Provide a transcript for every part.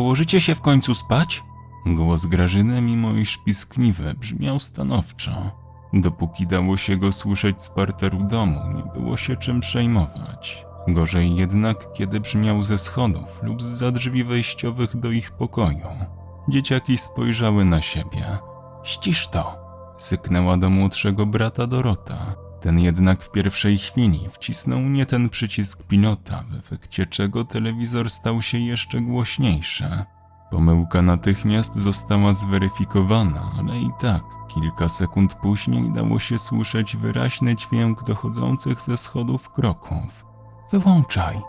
położycie się w końcu spać? Głos Grażyny, mimo iż piskliwy, brzmiał stanowczo. Dopóki dało się go słyszeć z parteru domu, nie było się czym przejmować. Gorzej jednak, kiedy brzmiał ze schodów lub z drzwi wejściowych do ich pokoju. Dzieciaki spojrzały na siebie. Ścisz to! Syknęła do młodszego brata Dorota. Ten jednak w pierwszej chwili wcisnął nie ten przycisk pilota, w efekcie czego telewizor stał się jeszcze głośniejszy. Pomyłka natychmiast została zweryfikowana, ale i tak kilka sekund później dało się słyszeć wyraźny dźwięk dochodzących ze schodów kroków. Wyłączaj!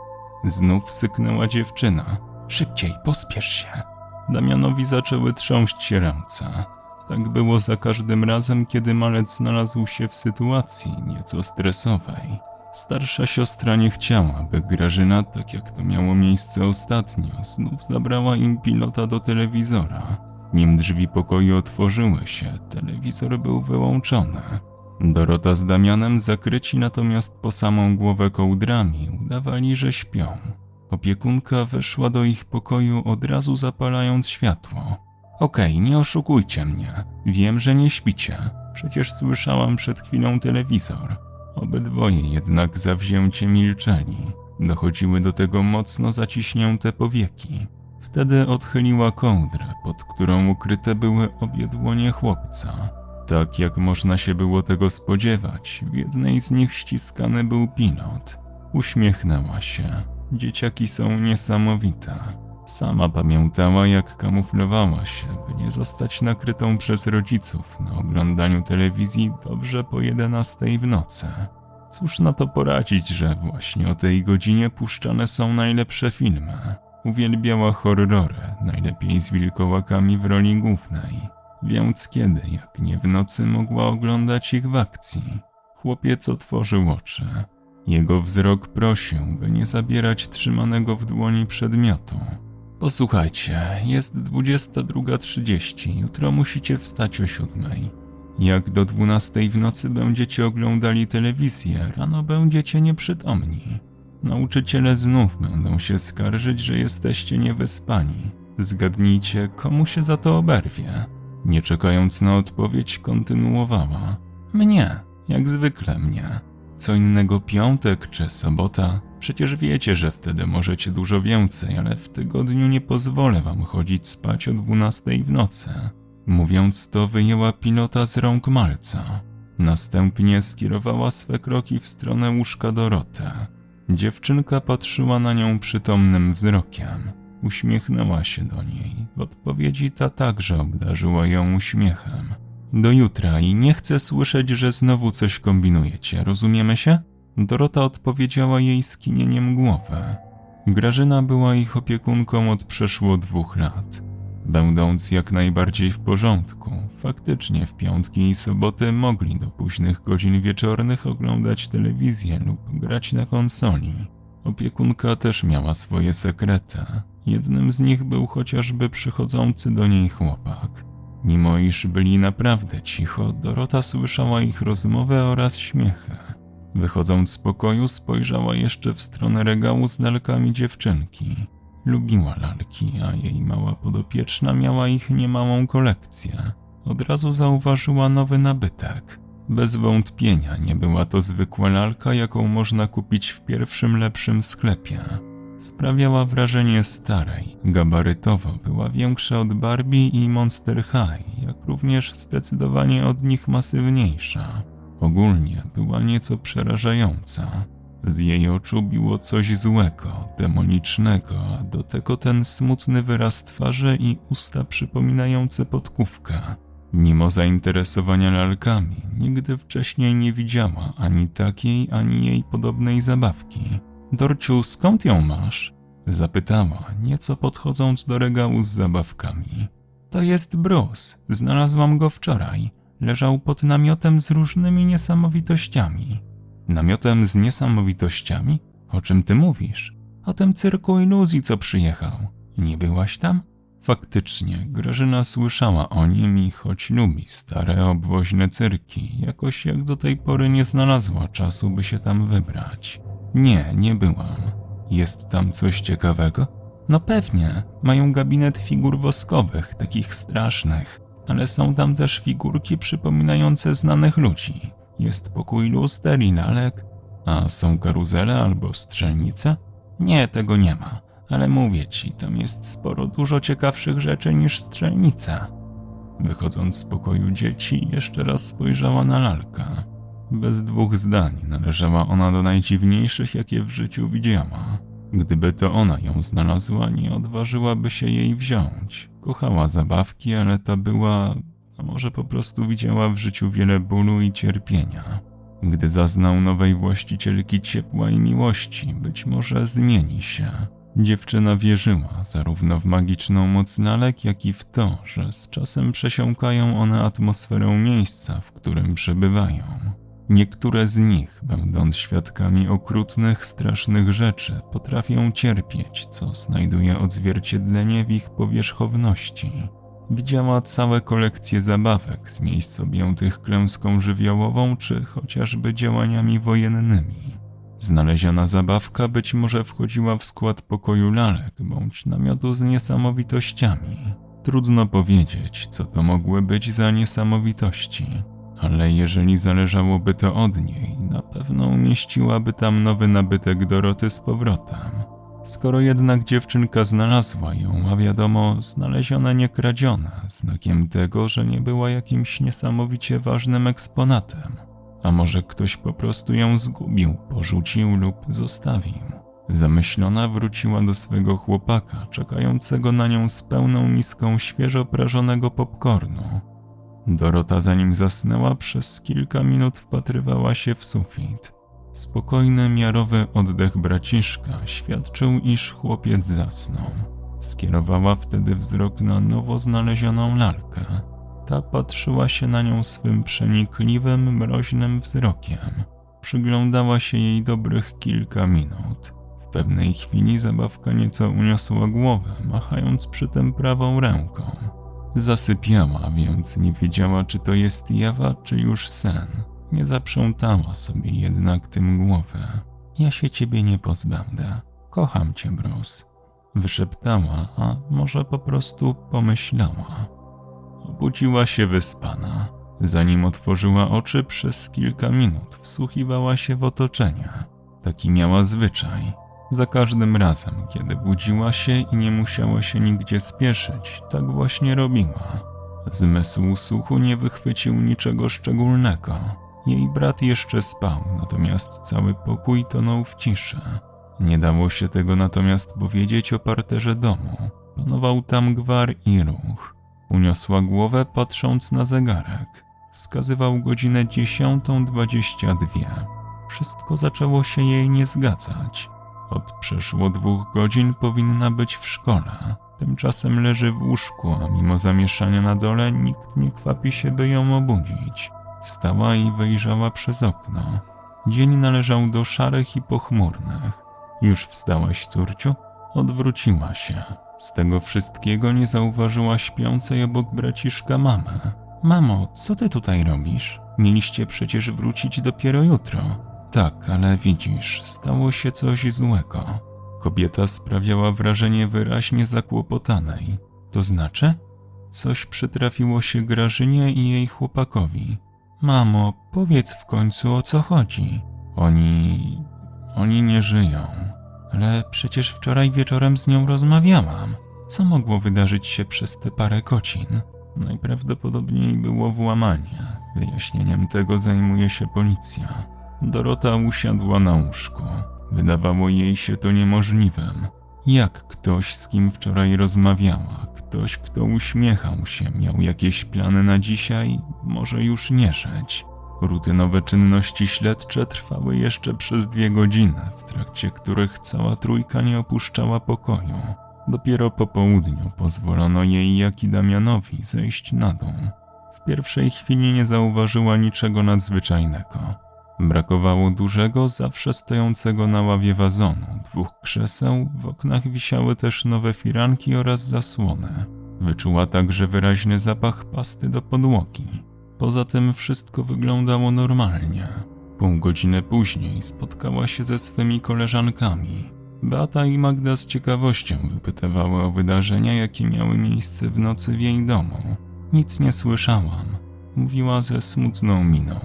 Znów syknęła dziewczyna. Szybciej, pospiesz się! Damianowi zaczęły trząść się ręce. Tak było za każdym razem, kiedy malec znalazł się w sytuacji nieco stresowej. Starsza siostra nie chciała, by Grażyna, tak jak to miało miejsce ostatnio, znów zabrała im pilota do telewizora. Nim drzwi pokoju otworzyły się, telewizor był wyłączony. Dorota z Damianem zakryci natomiast po samą głowę kołdrami udawali, że śpią. Opiekunka weszła do ich pokoju od razu zapalając światło. Okej, nie oszukujcie mnie. Wiem, że nie śpicie. Przecież słyszałam przed chwilą telewizor. Obydwoje jednak zawzięcie milczeli. Dochodziły do tego mocno zaciśnięte powieki. Wtedy odchyliła kołdrę, pod którą ukryte były obie dłonie chłopca. Tak jak można się było tego spodziewać, w jednej z nich ściskany był pilot. Uśmiechnęła się. Dzieciaki są niesamowite. Sama pamiętała, jak kamuflowała się, by nie zostać nakrytą przez rodziców na oglądaniu telewizji dobrze po 11 w nocy. Cóż na to poradzić, że właśnie o tej godzinie puszczane są najlepsze filmy. Uwielbiała horrory, najlepiej z wilkołakami w roli głównej. Więc kiedy, jak nie w nocy, mogła oglądać ich w akcji? Chłopiec otworzył oczy. Jego wzrok prosił, by nie zabierać trzymanego w dłoni przedmiotu. Posłuchajcie, jest 22.30, jutro musicie wstać o 7. Jak do 12 w nocy będziecie oglądali telewizję, rano będziecie nieprzytomni. Nauczyciele znów będą się skarżyć, że jesteście niewyspani. Zgadnijcie, komu się za to oberwie. Nie czekając na odpowiedź, kontynuowała. Mnie, jak zwykle mnie. Co innego piątek czy sobota? Przecież wiecie, że wtedy możecie dużo więcej, ale w tygodniu nie pozwolę wam chodzić spać o 12 w nocy. Mówiąc to, wyjęła pilota z rąk malca. Następnie skierowała swe kroki w stronę łóżka Doroty. Dziewczynka patrzyła na nią przytomnym wzrokiem. Uśmiechnęła się do niej. W odpowiedzi ta także obdarzyła ją uśmiechem. Do jutra i nie chcę słyszeć, że znowu coś kombinujecie, rozumiemy się? Dorota odpowiedziała jej skinieniem głowy. Grażyna była ich opiekunką od przeszło dwóch lat. Będąc jak najbardziej w porządku, faktycznie w piątki i soboty mogli do późnych godzin wieczornych oglądać telewizję lub grać na konsoli. Opiekunka też miała swoje sekrety. Jednym z nich był chociażby przychodzący do niej chłopak. Mimo iż byli naprawdę cicho, Dorota słyszała ich rozmowę oraz śmiechy. Wychodząc z pokoju, spojrzała jeszcze w stronę regału z lalkami dziewczynki. Lubiła lalki, a jej mała podopieczna miała ich niemałą kolekcję. Od razu zauważyła nowy nabytek. Bez wątpienia nie była to zwykła lalka, jaką można kupić w pierwszym lepszym sklepie. Sprawiała wrażenie starej, gabarytowo była większa od Barbie i Monster High, jak również zdecydowanie od nich masywniejsza. Ogólnie była nieco przerażająca. Z jej oczu biło coś złego, demonicznego, a do tego ten smutny wyraz twarzy i usta przypominające podkówkę. Mimo zainteresowania lalkami, nigdy wcześniej nie widziała ani takiej, ani jej podobnej zabawki. Dorciu, skąd ją masz? Zapytała, nieco podchodząc do regału z zabawkami. To jest Bruce, znalazłam go wczoraj. Leżał pod namiotem z różnymi niesamowitościami. Namiotem z niesamowitościami? O czym ty mówisz? O tym cyrku iluzji, co przyjechał. Nie byłaś tam? Faktycznie, Grażyna słyszała o nim i choć lubi stare obwoźne cyrki, jakoś jak do tej pory nie znalazła czasu, by się tam wybrać. Nie, nie byłam. Jest tam coś ciekawego? No pewnie, mają gabinet figur woskowych, takich strasznych, ale są tam też figurki przypominające znanych ludzi. Jest pokój luster i lalek. A są karuzele albo strzelnice? Nie, tego nie ma, ale mówię ci, tam jest sporo dużo ciekawszych rzeczy niż strzelnica. Wychodząc z pokoju dzieci, jeszcze raz spojrzała na lalkę. Bez dwóch zdań należała ona do najdziwniejszych, jakie w życiu widziała. Gdyby to ona ją znalazła, nie odważyłaby się jej wziąć. Kochała zabawki, ale ta była, a może po prostu widziała w życiu wiele bólu i cierpienia. Gdy zaznał nowej właścicielki ciepła i miłości, być może zmieni się. Dziewczyna wierzyła zarówno w magiczną moc lalek, jak i w to, że z czasem przesiąkają one atmosferę miejsca, w którym przebywają. Niektóre z nich, będąc świadkami okrutnych, strasznych rzeczy, potrafią cierpieć, co znajduje odzwierciedlenie w ich powierzchowności. Widziała całe kolekcje zabawek z miejsc objętych klęską żywiołową czy chociażby działaniami wojennymi. Znaleziona zabawka być może wchodziła w skład pokoju lalek bądź namiotu z niesamowitościami. Trudno powiedzieć, co to mogły być za niesamowitości ale jeżeli zależałoby to od niej, na pewno umieściłaby tam nowy nabytek Doroty z powrotem. Skoro jednak dziewczynka znalazła ją, a wiadomo, znaleziona nie kradziona, znakiem tego, że nie była jakimś niesamowicie ważnym eksponatem. A może ktoś po prostu ją zgubił, porzucił lub zostawił. Zamyślona wróciła do swego chłopaka, czekającego na nią z pełną miską świeżo prażonego popcornu. Dorota, zanim zasnęła, przez kilka minut wpatrywała się w sufit. Spokojny, miarowy oddech braciszka świadczył, iż chłopiec zasnął. Skierowała wtedy wzrok na nowo znalezioną lalkę. Ta patrzyła się na nią swym przenikliwym, mroźnym wzrokiem. Przyglądała się jej dobrych kilka minut. W pewnej chwili zabawka nieco uniosła głowę, machając przy tym prawą ręką. Zasypiała, więc nie wiedziała, czy to jest jawa, czy już sen. Nie zaprzątała sobie jednak tym głowę. Ja się ciebie nie pozbędę. Kocham cię, Bruce. Wyszeptała, a może po prostu pomyślała. Obudziła się wyspana. Zanim otworzyła oczy, przez kilka minut wsłuchiwała się w otoczenie. Taki miała zwyczaj. Za każdym razem, kiedy budziła się i nie musiała się nigdzie spieszyć, tak właśnie robiła. Zmysł słuchu nie wychwycił niczego szczególnego. Jej brat jeszcze spał, natomiast cały pokój tonął w ciszy. Nie dało się tego natomiast powiedzieć o parterze domu. Panował tam gwar i ruch. Uniosła głowę patrząc na zegarek. Wskazywał godzinę 10.22. Wszystko zaczęło się jej nie zgadzać. Od przeszło dwóch godzin powinna być w szkole. Tymczasem leży w łóżku, a mimo zamieszania na dole nikt nie kwapi się, by ją obudzić. Wstała i wyjrzała przez okno. Dzień należał do szarych i pochmurnych. Już wstałaś, córciu? Odwróciła się. Z tego wszystkiego nie zauważyła śpiącej obok braciszka mamy. Mamo, co ty tutaj robisz? Mieliście przecież wrócić dopiero jutro. Tak, ale widzisz, stało się coś złego. Kobieta sprawiała wrażenie wyraźnie zakłopotanej. To znaczy? Coś przytrafiło się Grażynie i jej chłopakowi. Mamo, powiedz w końcu o co chodzi. Oni. oni nie żyją. Ale przecież wczoraj wieczorem z nią rozmawiałam. Co mogło wydarzyć się przez te parę godzin? Najprawdopodobniej było włamanie. Wyjaśnieniem tego zajmuje się policja. Dorota usiadła na łóżku. Wydawało jej się to niemożliwym. Jak ktoś, z kim wczoraj rozmawiała, ktoś, kto uśmiechał się, miał jakieś plany na dzisiaj, może już nie żyć. Rutynowe czynności śledcze trwały jeszcze przez dwie godziny, w trakcie których cała trójka nie opuszczała pokoju. Dopiero po południu pozwolono jej, jak i Damianowi, zejść na dół. W pierwszej chwili nie zauważyła niczego nadzwyczajnego. Brakowało dużego, zawsze stojącego na ławie wazonu, dwóch krzeseł, w oknach wisiały też nowe firanki oraz zasłony. Wyczuła także wyraźny zapach pasty do podłogi. Poza tym wszystko wyglądało normalnie. Pół godziny później spotkała się ze swymi koleżankami. Beata i Magda z ciekawością wypytywały o wydarzenia, jakie miały miejsce w nocy w jej domu. Nic nie słyszałam, mówiła ze smutną miną.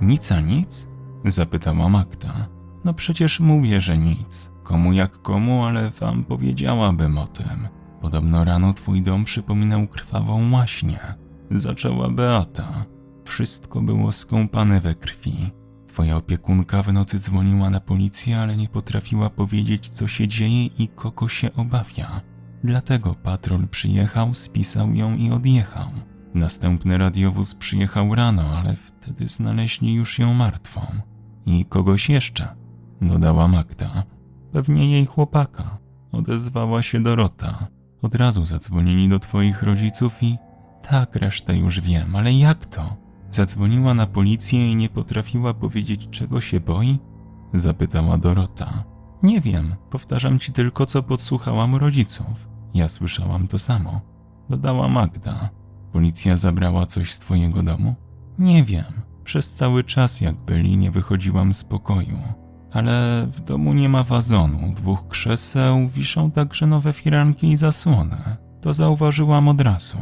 Nic a nic? Zapytała Magda. No przecież mówię, że nic. Komu jak komu, ale wam powiedziałabym o tym. Podobno rano twój dom przypominał krwawą łaśnię. Zaczęła Beata. Wszystko było skąpane we krwi. Twoja opiekunka w nocy dzwoniła na policję, ale nie potrafiła powiedzieć, co się dzieje i kogo się obawia. Dlatego patrol przyjechał, spisał ją i odjechał. Następny radiowóz przyjechał rano, ale wtedy znaleźli już ją martwą. I kogoś jeszcze, dodała Magda. Pewnie jej chłopaka. Odezwała się Dorota. Od razu zadzwonili do twoich rodziców i... Tak, resztę już wiem, ale jak to? Zadzwoniła na policję i nie potrafiła powiedzieć, czego się boi? Zapytała Dorota. Nie wiem, powtarzam ci tylko, co podsłuchałam rodziców. Ja słyszałam to samo. Dodała Magda. Policja zabrała coś z twojego domu? Nie wiem. Przez cały czas, jak byli, nie wychodziłam z pokoju. Ale w domu nie ma wazonu, dwóch krzeseł, wiszą także nowe firanki i zasłony. To zauważyłam od razu.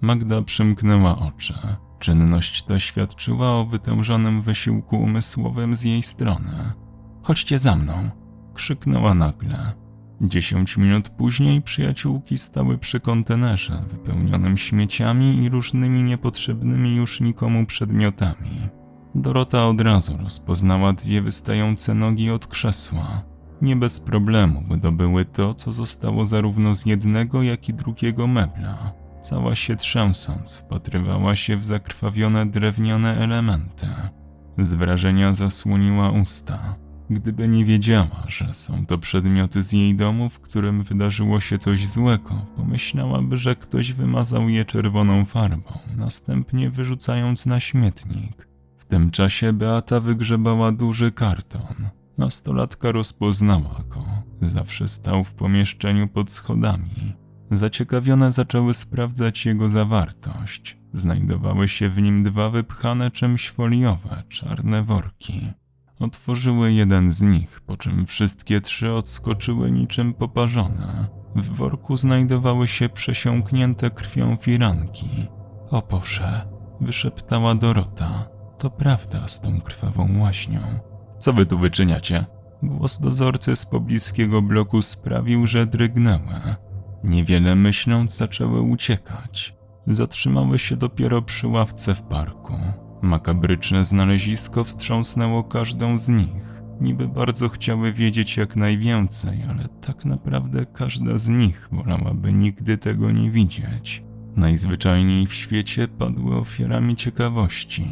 Magda przymknęła oczy. Czynność ta świadczyła o wytężonym wysiłku umysłowym z jej strony. Chodźcie za mną, krzyknęła nagle. Dziesięć minut później przyjaciółki stały przy kontenerze wypełnionym śmieciami i różnymi niepotrzebnymi już nikomu przedmiotami. Dorota od razu rozpoznała dwie wystające nogi od krzesła. Nie bez problemu wydobyły to, co zostało zarówno z jednego, jak i drugiego mebla. Cała się trzęsąc, wpatrywała się w zakrwawione drewniane elementy. Z wrażenia zasłoniła usta. Gdyby nie wiedziała, że są to przedmioty z jej domu, w którym wydarzyło się coś złego, pomyślałaby, że ktoś wymazał je czerwoną farbą, następnie wyrzucając na śmietnik. W tym czasie Beata wygrzebała duży karton. Nastolatka rozpoznała go. Zawsze stał w pomieszczeniu pod schodami. Zaciekawione zaczęły sprawdzać jego zawartość. Znajdowały się w nim dwa wypchane czymś foliowe, czarne worki. Otworzyły jeden z nich, po czym wszystkie trzy odskoczyły niczym poparzone. W worku znajdowały się przesiąknięte krwią firanki. O Boże, wyszeptała Dorota. To prawda z tą krwawą łaśnią. Co wy tu wyczyniacie? Głos dozorcy z pobliskiego bloku sprawił, że drgnęły. Niewiele myśląc, zaczęły uciekać. Zatrzymały się dopiero przy ławce w parku. Makabryczne znalezisko wstrząsnęło każdą z nich. Niby bardzo chciały wiedzieć jak najwięcej, ale tak naprawdę każda z nich wolałaby nigdy tego nie widzieć. Najzwyczajniej w świecie padły ofiarami ciekawości.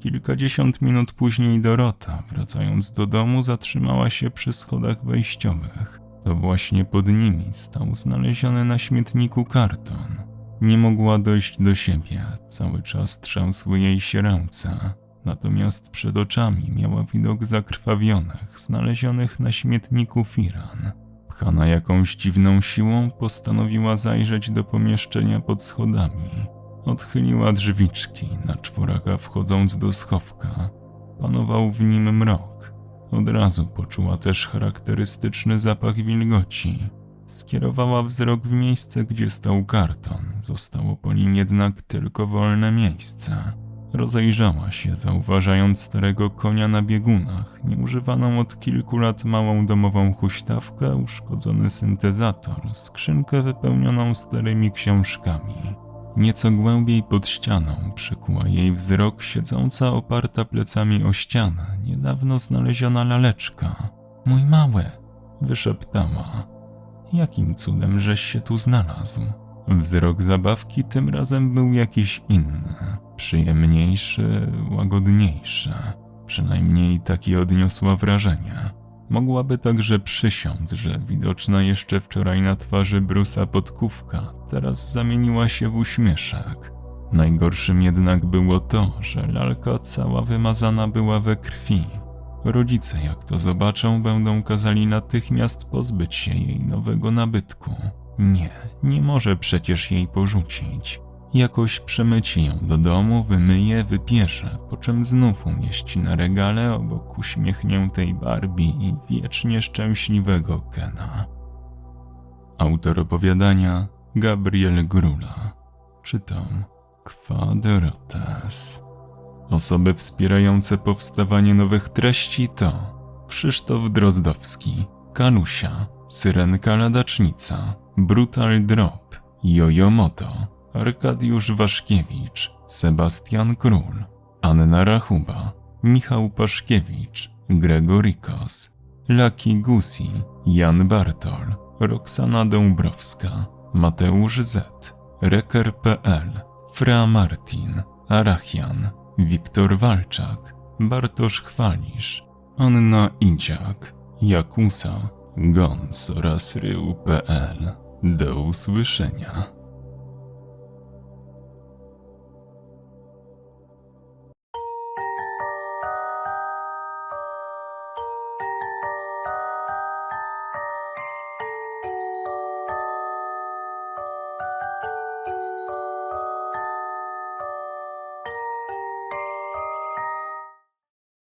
Kilkadziesiąt minut później Dorota, wracając do domu, zatrzymała się przy schodach wejściowych. To właśnie pod nimi stał znaleziony na śmietniku karton. Nie mogła dojść do siebie, cały czas trzęsły jej się ręce. Natomiast przed oczami miała widok zakrwawionych, znalezionych na śmietniku firan. Pchana jakąś dziwną siłą, postanowiła zajrzeć do pomieszczenia pod schodami. Odchyliła drzwiczki, na czworaka wchodząc do schowka. Panował w nim mrok. Od razu poczuła też charakterystyczny zapach wilgoci. Skierowała wzrok w miejsce, gdzie stał karton. Zostało po nim jednak tylko wolne miejsce. Rozejrzała się, zauważając starego konia na biegunach, nieużywaną od kilku lat małą domową huśtawkę, uszkodzony syntezator, skrzynkę wypełnioną starymi książkami. Nieco głębiej pod ścianą przykuła jej wzrok siedząca oparta plecami o ścianę, niedawno znaleziona laleczka. Mój mały, wyszeptała. Jakim cudem żeś się tu znalazł? Wzrok zabawki tym razem był jakiś inny, przyjemniejszy, łagodniejszy. Przynajmniej takie odniosła wrażenie. Mogłaby także przysiąc, że widoczna jeszcze wczoraj na twarzy Brusa podkówka teraz zamieniła się w uśmieszek. Najgorszym jednak było to, że lalka cała wymazana była we krwi. Rodzice, jak to zobaczą, będą kazali natychmiast pozbyć się jej nowego nabytku. Nie, nie może przecież jej porzucić. Jakoś przemyci ją do domu, wymyje, wypierze, po czym znów umieści na regale obok uśmiechniętej Barbie i wiecznie szczęśliwego Kena. Autor opowiadania Gabriel Grula. Czytam Quadrotes. Osoby wspierające powstawanie nowych treści to Krzysztof Drozdowski, Kalusia, Syrenka Ladacznica, Brutal Drop, Jojo Moto, Arkadiusz Waszkiewicz, Sebastian Król, Anna Rachuba, Michał Paszkiewicz, Gregorikos, Laki Gusi, Jan Bartol, Roxana Dąbrowska, Mateusz Z, Reker.pl, Fra Martin, Arachian, Wiktor Walczak, Bartosz Chwalisz, Anna Idziak, Jakusa, Gons oraz Rył.pl. Do usłyszenia.